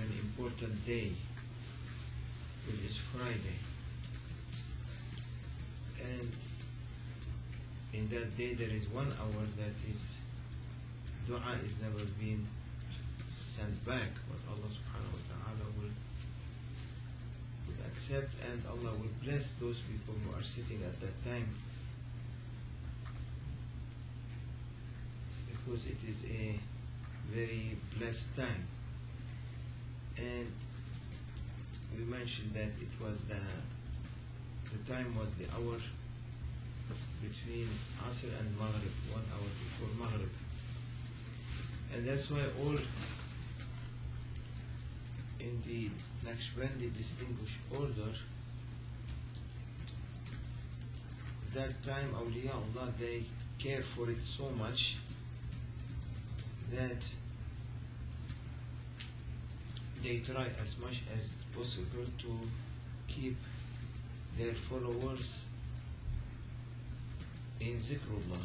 an important day, which is Friday. And in that day there is one hour that is dua is never been sent back, but Allah subhanahu wa ta'ala will, will accept and Allah will bless those people who are sitting at that time because it is a very blessed time. And we mentioned that it was the the time was the hour between Asr and Maghrib, one hour before Maghrib. And that's why all in the Naqshbandi distinguished order, that time awliya Allah they care for it so much that they try as much as possible to keep their followers in zikrullah